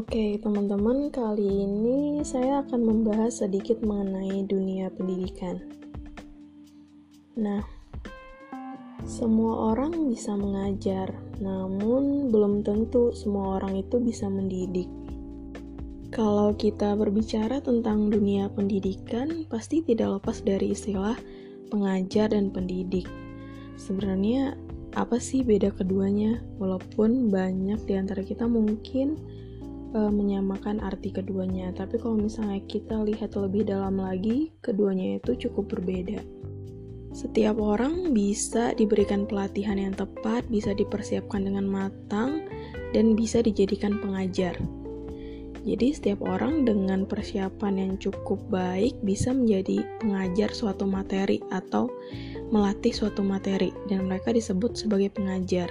Oke, teman-teman, kali ini saya akan membahas sedikit mengenai dunia pendidikan. Nah, semua orang bisa mengajar, namun belum tentu semua orang itu bisa mendidik. Kalau kita berbicara tentang dunia pendidikan, pasti tidak lepas dari istilah pengajar dan pendidik. Sebenarnya, apa sih beda keduanya? Walaupun banyak di antara kita mungkin uh, menyamakan arti keduanya. Tapi kalau misalnya kita lihat lebih dalam lagi, keduanya itu cukup berbeda. Setiap orang bisa diberikan pelatihan yang tepat, bisa dipersiapkan dengan matang, dan bisa dijadikan pengajar. Jadi, setiap orang dengan persiapan yang cukup baik bisa menjadi pengajar suatu materi atau melatih suatu materi, dan mereka disebut sebagai pengajar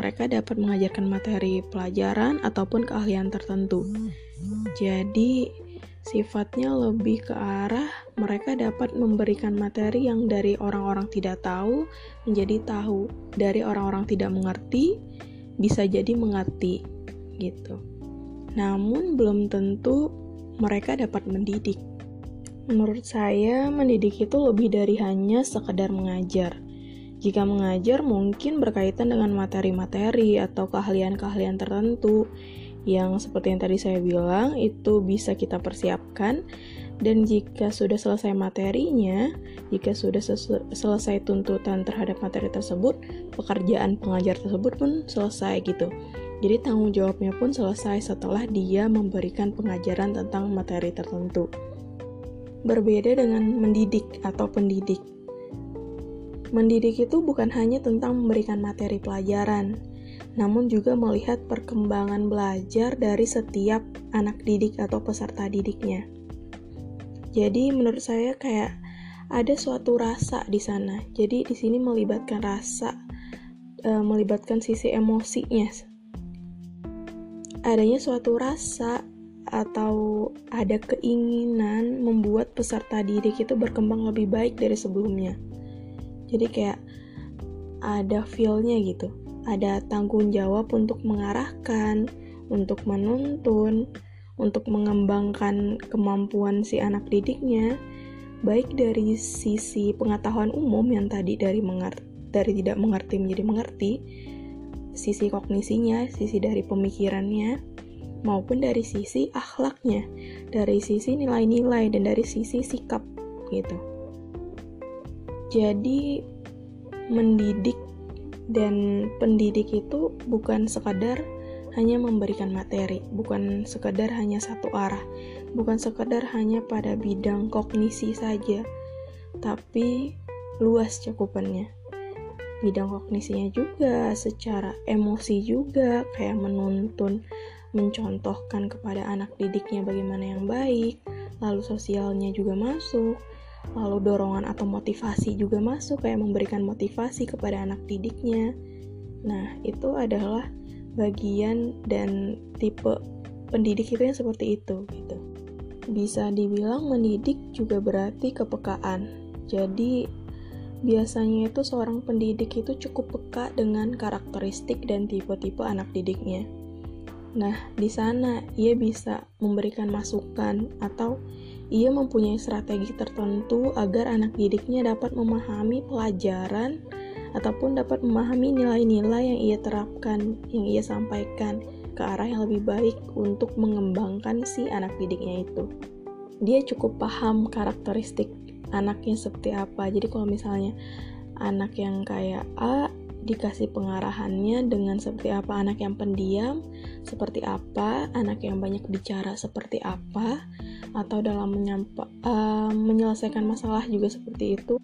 mereka dapat mengajarkan materi pelajaran ataupun keahlian tertentu. Jadi, sifatnya lebih ke arah mereka dapat memberikan materi yang dari orang-orang tidak tahu menjadi tahu, dari orang-orang tidak mengerti bisa jadi mengerti gitu. Namun belum tentu mereka dapat mendidik. Menurut saya, mendidik itu lebih dari hanya sekedar mengajar jika mengajar mungkin berkaitan dengan materi-materi atau keahlian-keahlian tertentu yang seperti yang tadi saya bilang itu bisa kita persiapkan dan jika sudah selesai materinya, jika sudah selesai tuntutan terhadap materi tersebut, pekerjaan pengajar tersebut pun selesai gitu. Jadi tanggung jawabnya pun selesai setelah dia memberikan pengajaran tentang materi tertentu. Berbeda dengan mendidik atau pendidik. Mendidik itu bukan hanya tentang memberikan materi pelajaran, namun juga melihat perkembangan belajar dari setiap anak didik atau peserta didiknya. Jadi menurut saya kayak ada suatu rasa di sana. Jadi di sini melibatkan rasa, e, melibatkan sisi emosinya. Adanya suatu rasa atau ada keinginan membuat peserta didik itu berkembang lebih baik dari sebelumnya jadi kayak ada feelnya gitu. Ada tanggung jawab untuk mengarahkan untuk menuntun untuk mengembangkan kemampuan si anak didiknya baik dari sisi pengetahuan umum yang tadi dari mengerti dari tidak mengerti menjadi mengerti sisi kognisinya sisi dari pemikirannya maupun dari sisi akhlaknya dari sisi nilai-nilai dan dari sisi sikap gitu jadi mendidik dan pendidik itu bukan sekadar hanya memberikan materi, bukan sekadar hanya satu arah, bukan sekadar hanya pada bidang kognisi saja, tapi luas cakupannya. Bidang kognisinya juga, secara emosi juga, kayak menuntun, mencontohkan kepada anak didiknya bagaimana yang baik, lalu sosialnya juga masuk, lalu dorongan atau motivasi juga masuk kayak memberikan motivasi kepada anak didiknya. Nah itu adalah bagian dan tipe pendidik itu yang seperti itu gitu. Bisa dibilang mendidik juga berarti kepekaan. Jadi biasanya itu seorang pendidik itu cukup peka dengan karakteristik dan tipe-tipe anak didiknya. Nah di sana ia bisa memberikan masukan atau ia mempunyai strategi tertentu agar anak didiknya dapat memahami pelajaran ataupun dapat memahami nilai-nilai yang ia terapkan, yang ia sampaikan ke arah yang lebih baik untuk mengembangkan si anak didiknya itu. Dia cukup paham karakteristik anaknya seperti apa. Jadi kalau misalnya anak yang kayak A dikasih pengarahannya dengan seperti apa anak yang pendiam, seperti apa anak yang banyak bicara seperti apa, atau dalam menyampa, uh, menyelesaikan masalah juga seperti itu.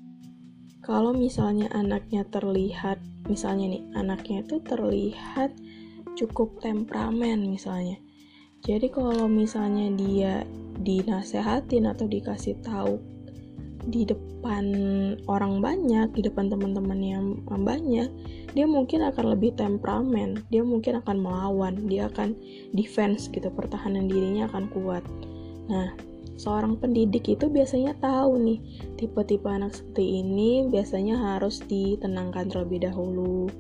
Kalau misalnya anaknya terlihat, misalnya nih, anaknya itu terlihat cukup temperamen misalnya. Jadi kalau misalnya dia dinasehatin atau dikasih tahu di depan orang banyak, di depan teman-teman yang banyak, dia mungkin akan lebih temperamen, dia mungkin akan melawan, dia akan defense gitu, pertahanan dirinya akan kuat. Nah, seorang pendidik itu biasanya tahu nih tipe-tipe anak seperti ini biasanya harus ditenangkan terlebih dahulu.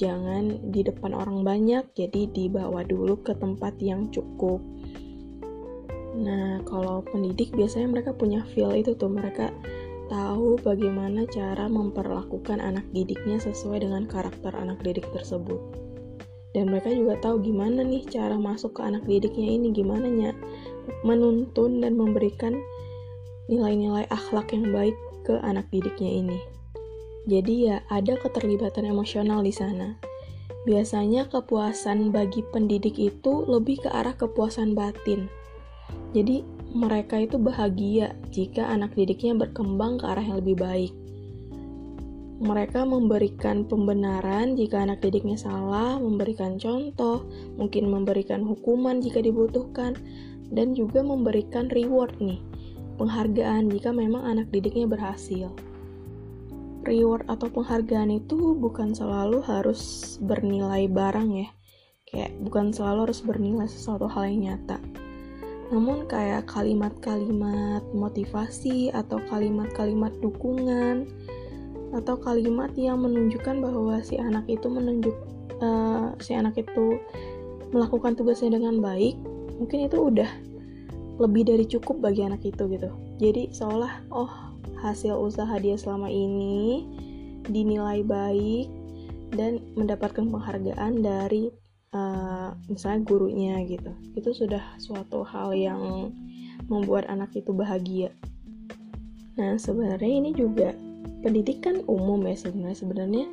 jangan di depan orang banyak, jadi dibawa dulu ke tempat yang cukup. Nah, kalau pendidik biasanya mereka punya feel itu tuh, mereka tahu bagaimana cara memperlakukan anak didiknya sesuai dengan karakter anak didik tersebut. Dan mereka juga tahu gimana nih cara masuk ke anak didiknya ini, gimana nya menuntun dan memberikan nilai-nilai akhlak yang baik ke anak didiknya ini. Jadi ya ada keterlibatan emosional di sana. Biasanya kepuasan bagi pendidik itu lebih ke arah kepuasan batin. Jadi mereka itu bahagia jika anak didiknya berkembang ke arah yang lebih baik. Mereka memberikan pembenaran jika anak didiknya salah, memberikan contoh, mungkin memberikan hukuman jika dibutuhkan, dan juga memberikan reward nih penghargaan jika memang anak didiknya berhasil. Reward atau penghargaan itu bukan selalu harus bernilai barang ya. Kayak bukan selalu harus bernilai sesuatu hal yang nyata. Namun kayak kalimat-kalimat motivasi atau kalimat-kalimat dukungan atau kalimat yang menunjukkan bahwa si anak itu menunjuk uh, si anak itu melakukan tugasnya dengan baik, mungkin itu udah lebih dari cukup bagi anak itu gitu. Jadi seolah oh hasil usaha dia selama ini dinilai baik dan mendapatkan penghargaan dari uh, misalnya gurunya gitu. Itu sudah suatu hal yang membuat anak itu bahagia. Nah sebenarnya ini juga pendidikan umum ya sebenarnya. Sebenarnya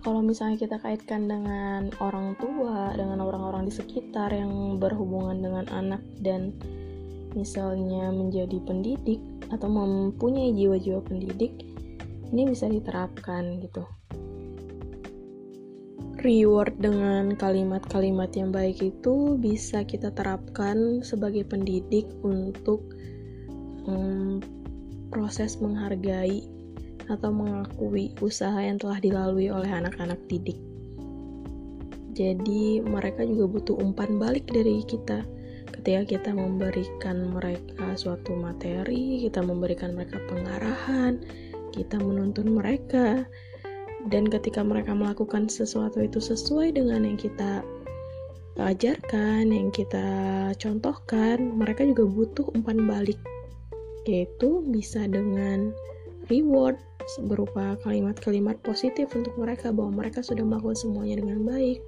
kalau misalnya kita kaitkan dengan orang tua, dengan orang-orang di sekitar yang berhubungan dengan anak dan misalnya menjadi pendidik atau mempunyai jiwa-jiwa pendidik, ini bisa diterapkan gitu. Reward dengan kalimat-kalimat yang baik itu bisa kita terapkan sebagai pendidik untuk um, proses menghargai atau mengakui usaha yang telah dilalui oleh anak-anak didik. Jadi, mereka juga butuh umpan balik dari kita. Ketika kita memberikan mereka suatu materi, kita memberikan mereka pengarahan, kita menuntun mereka, dan ketika mereka melakukan sesuatu itu sesuai dengan yang kita ajarkan, yang kita contohkan, mereka juga butuh umpan balik, yaitu bisa dengan reward berupa kalimat-kalimat positif untuk mereka bahwa mereka sudah melakukan semuanya dengan baik.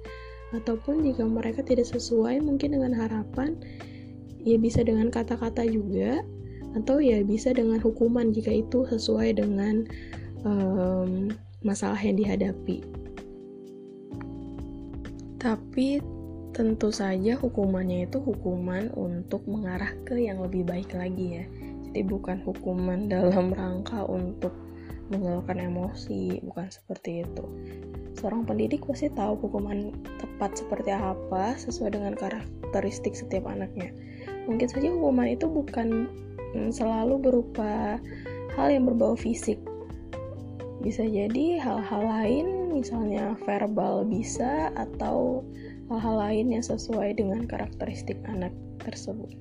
Ataupun jika mereka tidak sesuai mungkin dengan harapan ya bisa dengan kata-kata juga atau ya bisa dengan hukuman jika itu sesuai dengan um, masalah yang dihadapi. Tapi tentu saja hukumannya itu hukuman untuk mengarah ke yang lebih baik lagi ya. Jadi bukan hukuman dalam rangka untuk mengeluarkan emosi bukan seperti itu seorang pendidik pasti tahu hukuman tepat seperti apa sesuai dengan karakteristik setiap anaknya. Mungkin saja hukuman itu bukan mm, selalu berupa hal yang berbau fisik. Bisa jadi hal-hal lain, misalnya verbal bisa, atau hal-hal lain yang sesuai dengan karakteristik anak tersebut.